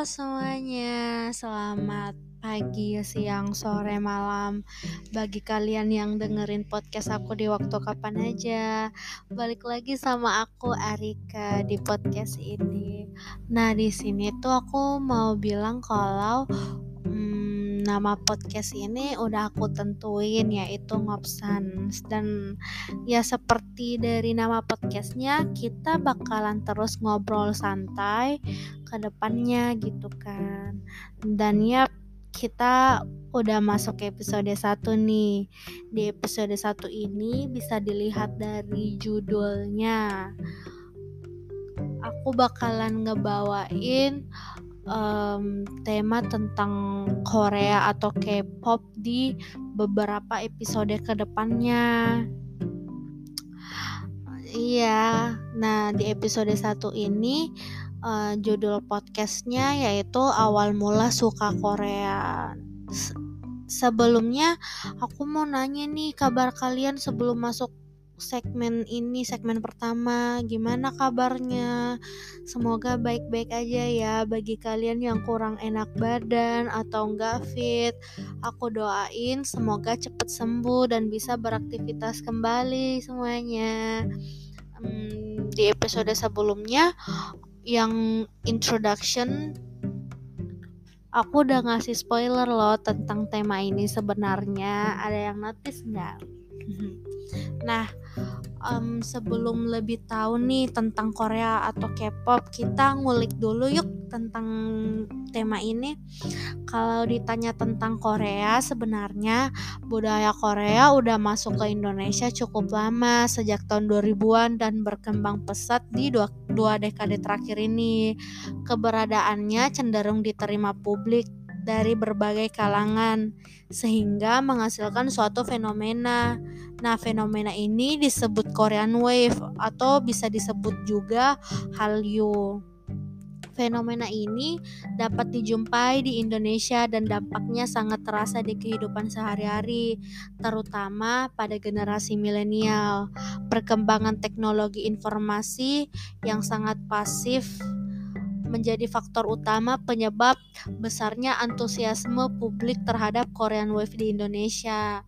Semuanya, selamat pagi, siang, sore, malam Bagi kalian yang dengerin podcast aku di waktu kapan aja. Balik lagi sama aku Arika di podcast ini. Nah di sini tuh aku mau bilang kalau nama podcast ini udah aku tentuin yaitu Ngopsan. Dan ya seperti dari nama podcastnya kita bakalan terus ngobrol santai ke depannya gitu kan. Dan ya kita udah masuk ke episode 1 nih. Di episode 1 ini bisa dilihat dari judulnya. Aku bakalan ngebawain um, tema tentang Korea atau K-pop di beberapa episode ke depannya. Iya, nah di episode 1 ini uh, judul podcastnya yaitu awal mula suka Korea. sebelumnya aku mau nanya nih kabar kalian sebelum masuk segmen ini segmen pertama. Gimana kabarnya? Semoga baik-baik aja ya bagi kalian yang kurang enak badan atau enggak fit. Aku doain semoga cepet sembuh dan bisa beraktivitas kembali semuanya. Hmm, di episode sebelumnya yang introduction aku udah ngasih spoiler loh tentang tema ini sebenarnya. Ada yang notice nggak nah um, sebelum lebih tahu nih tentang Korea atau K-pop kita ngulik dulu yuk tentang tema ini. Kalau ditanya tentang Korea sebenarnya budaya Korea udah masuk ke Indonesia cukup lama sejak tahun 2000-an dan berkembang pesat di dua, dua dekade terakhir ini. Keberadaannya cenderung diterima publik dari berbagai kalangan sehingga menghasilkan suatu fenomena. Nah, fenomena ini disebut Korean Wave atau bisa disebut juga Hallyu. Fenomena ini dapat dijumpai di Indonesia dan dampaknya sangat terasa di kehidupan sehari-hari, terutama pada generasi milenial. Perkembangan teknologi informasi yang sangat pasif menjadi faktor utama penyebab besarnya antusiasme publik terhadap Korean Wave di Indonesia.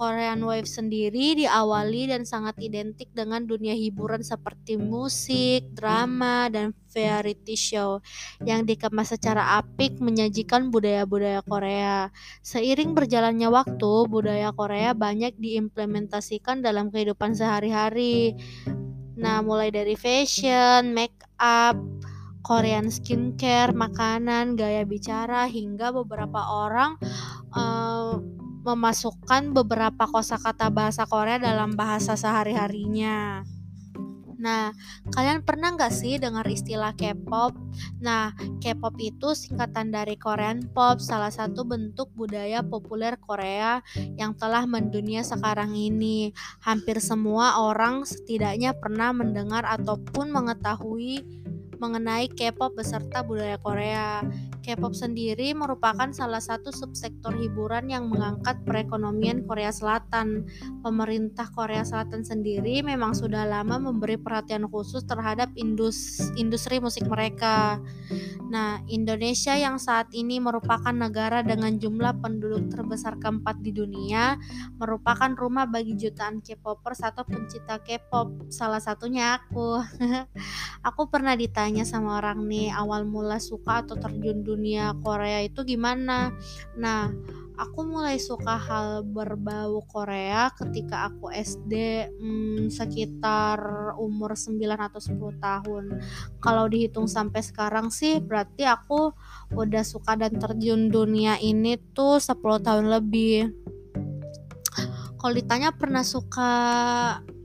Korean Wave sendiri diawali dan sangat identik dengan dunia hiburan seperti musik, drama, dan variety show yang dikemas secara apik menyajikan budaya-budaya Korea. Seiring berjalannya waktu, budaya Korea banyak diimplementasikan dalam kehidupan sehari-hari. Nah, mulai dari fashion, make up, Korean skincare, makanan, gaya bicara, hingga beberapa orang uh, memasukkan beberapa kosakata bahasa Korea dalam bahasa sehari-harinya. Nah, kalian pernah nggak sih dengar istilah K-pop? Nah, K-pop itu singkatan dari Korean Pop, salah satu bentuk budaya populer Korea yang telah mendunia sekarang ini. Hampir semua orang setidaknya pernah mendengar ataupun mengetahui mengenai K-pop beserta budaya Korea. K-pop sendiri merupakan salah satu subsektor hiburan yang mengangkat perekonomian Korea Selatan. Pemerintah Korea Selatan sendiri memang sudah lama memberi perhatian khusus terhadap indus industri musik mereka. Nah, Indonesia yang saat ini merupakan negara dengan jumlah penduduk terbesar keempat di dunia, merupakan rumah bagi jutaan K-popers atau pencinta K-pop. Salah satunya aku. aku pernah ditanya sama orang nih awal mula suka atau terjun dunia Korea itu gimana? Nah aku mulai suka hal berbau Korea ketika aku SD hmm, sekitar umur 9 atau 10 tahun. Kalau dihitung sampai sekarang sih berarti aku udah suka dan terjun dunia ini tuh 10 tahun lebih. Kalau ditanya pernah suka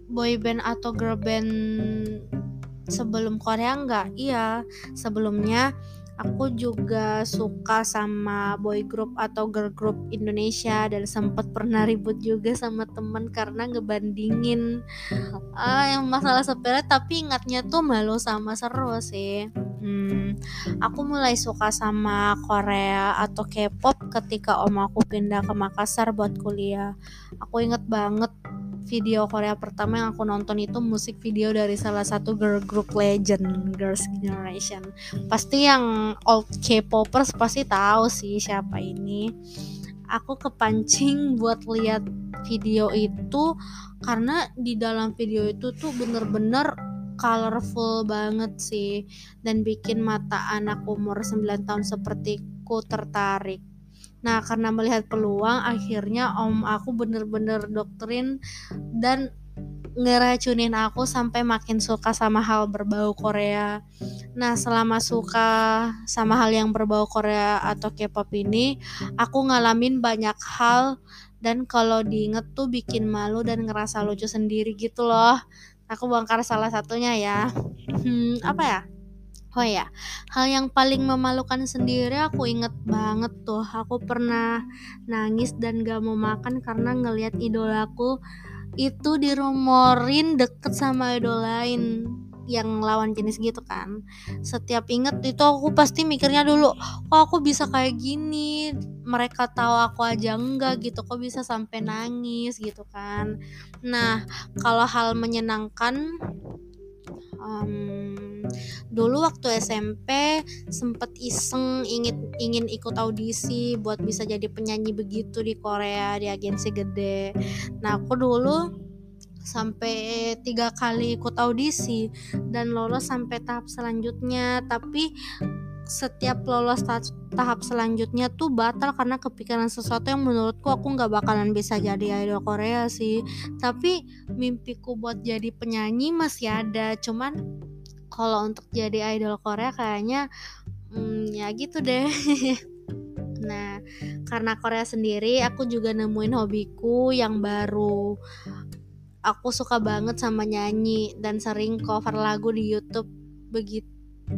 boyband atau girl band sebelum Korea enggak iya. Sebelumnya aku juga suka sama boy group atau girl group Indonesia dan sempat pernah ribut juga sama temen karena ngebandingin uh, yang masalah sepele. Tapi ingatnya tuh malu sama seru sih. Hmm, aku mulai suka sama Korea atau K-pop ketika om aku pindah ke Makassar buat kuliah. Aku inget banget video Korea pertama yang aku nonton itu musik video dari salah satu girl group legend Girls Generation. Pasti yang old K-popers pasti tahu sih siapa ini. Aku kepancing buat lihat video itu karena di dalam video itu tuh bener-bener colorful banget sih dan bikin mata anak umur 9 tahun sepertiku tertarik Nah, karena melihat peluang, akhirnya om aku bener-bener doktrin dan ngeracunin aku sampai makin suka sama hal berbau Korea. Nah, selama suka sama hal yang berbau Korea atau K-pop ini, aku ngalamin banyak hal dan kalau diinget tuh bikin malu dan ngerasa lucu sendiri gitu loh. Aku bongkar salah satunya ya. Hmm, apa ya? Oh ya, hal yang paling memalukan sendiri aku inget banget tuh. Aku pernah nangis dan gak mau makan karena ngelihat idolaku itu dirumorin deket sama idol lain yang lawan jenis gitu kan. Setiap inget itu aku pasti mikirnya dulu, kok aku bisa kayak gini? Mereka tahu aku aja enggak gitu, kok bisa sampai nangis gitu kan. Nah, kalau hal menyenangkan um, dulu waktu SMP sempet iseng ingin ingin ikut audisi buat bisa jadi penyanyi begitu di Korea di agensi gede. Nah aku dulu sampai tiga kali ikut audisi dan lolos sampai tahap selanjutnya. Tapi setiap lolos tahap selanjutnya tuh batal karena kepikiran sesuatu yang menurutku aku nggak bakalan bisa jadi idol Korea sih. Tapi mimpiku buat jadi penyanyi masih ada cuman kalau untuk jadi idol Korea kayaknya hmm, ya gitu deh. Nah karena Korea sendiri aku juga nemuin hobiku yang baru. Aku suka banget sama nyanyi dan sering cover lagu di YouTube begitu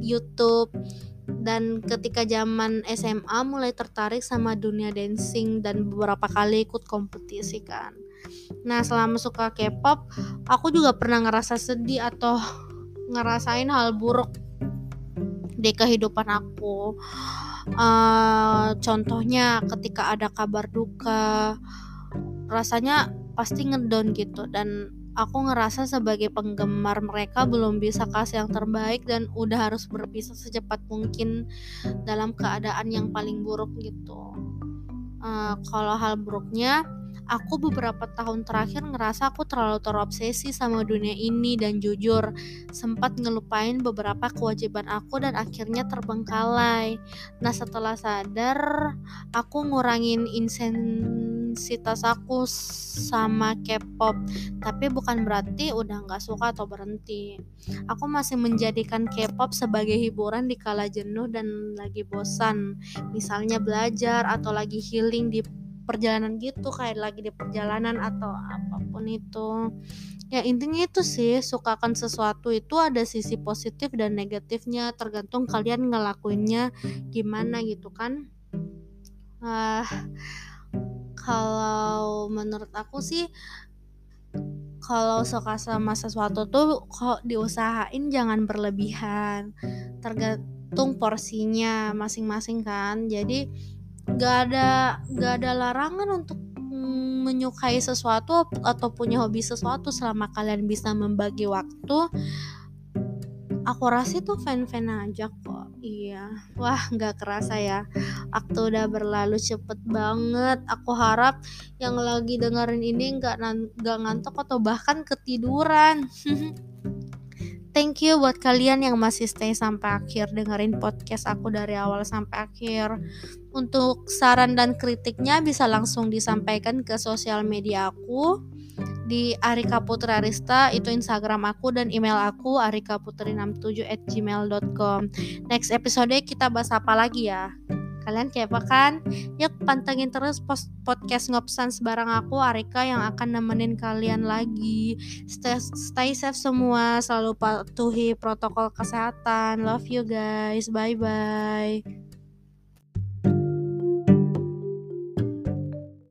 YouTube. Dan ketika zaman SMA mulai tertarik sama dunia dancing dan beberapa kali ikut kompetisi kan. Nah selama suka K-pop aku juga pernah ngerasa sedih atau ngerasain hal buruk di kehidupan aku uh, contohnya ketika ada kabar duka rasanya pasti ngedown gitu dan aku ngerasa sebagai penggemar mereka belum bisa kasih yang terbaik dan udah harus berpisah secepat mungkin dalam keadaan yang paling buruk gitu. Uh, kalau hal buruknya, aku beberapa tahun terakhir ngerasa aku terlalu terobsesi sama dunia ini dan jujur sempat ngelupain beberapa kewajiban aku dan akhirnya terbengkalai. Nah setelah sadar, aku ngurangin intensitas aku sama K-pop tapi bukan berarti udah nggak suka atau berhenti aku masih menjadikan K-pop sebagai hiburan di kala jenuh dan lagi bosan misalnya belajar atau lagi healing di perjalanan gitu kayak lagi di perjalanan atau apa pun itu. Ya intinya itu sih sukakan sesuatu itu ada sisi positif dan negatifnya tergantung kalian ngelakuinnya gimana gitu kan. Uh, kalau menurut aku sih kalau suka sama sesuatu tuh kok diusahain jangan berlebihan tergantung porsinya masing-masing kan. Jadi gak ada gak ada larangan untuk menyukai sesuatu atau punya hobi sesuatu selama kalian bisa membagi waktu. Aku rasa itu fan-fan aja kok. Iya. Wah nggak kerasa ya. Waktu udah berlalu cepet banget. Aku harap yang lagi dengerin ini nggak nggak ngantuk atau bahkan ketiduran thank you buat kalian yang masih stay sampai akhir dengerin podcast aku dari awal sampai akhir. Untuk saran dan kritiknya bisa langsung disampaikan ke sosial media aku di Arika Putri Arista itu Instagram aku dan email aku arikaputri67 at gmail.com next episode kita bahas apa lagi ya kalian apa kan? Yuk pantengin terus post podcast ngopsan sebarang aku Arika yang akan nemenin kalian lagi. Stay, stay safe semua. Selalu patuhi protokol kesehatan. Love you guys. Bye bye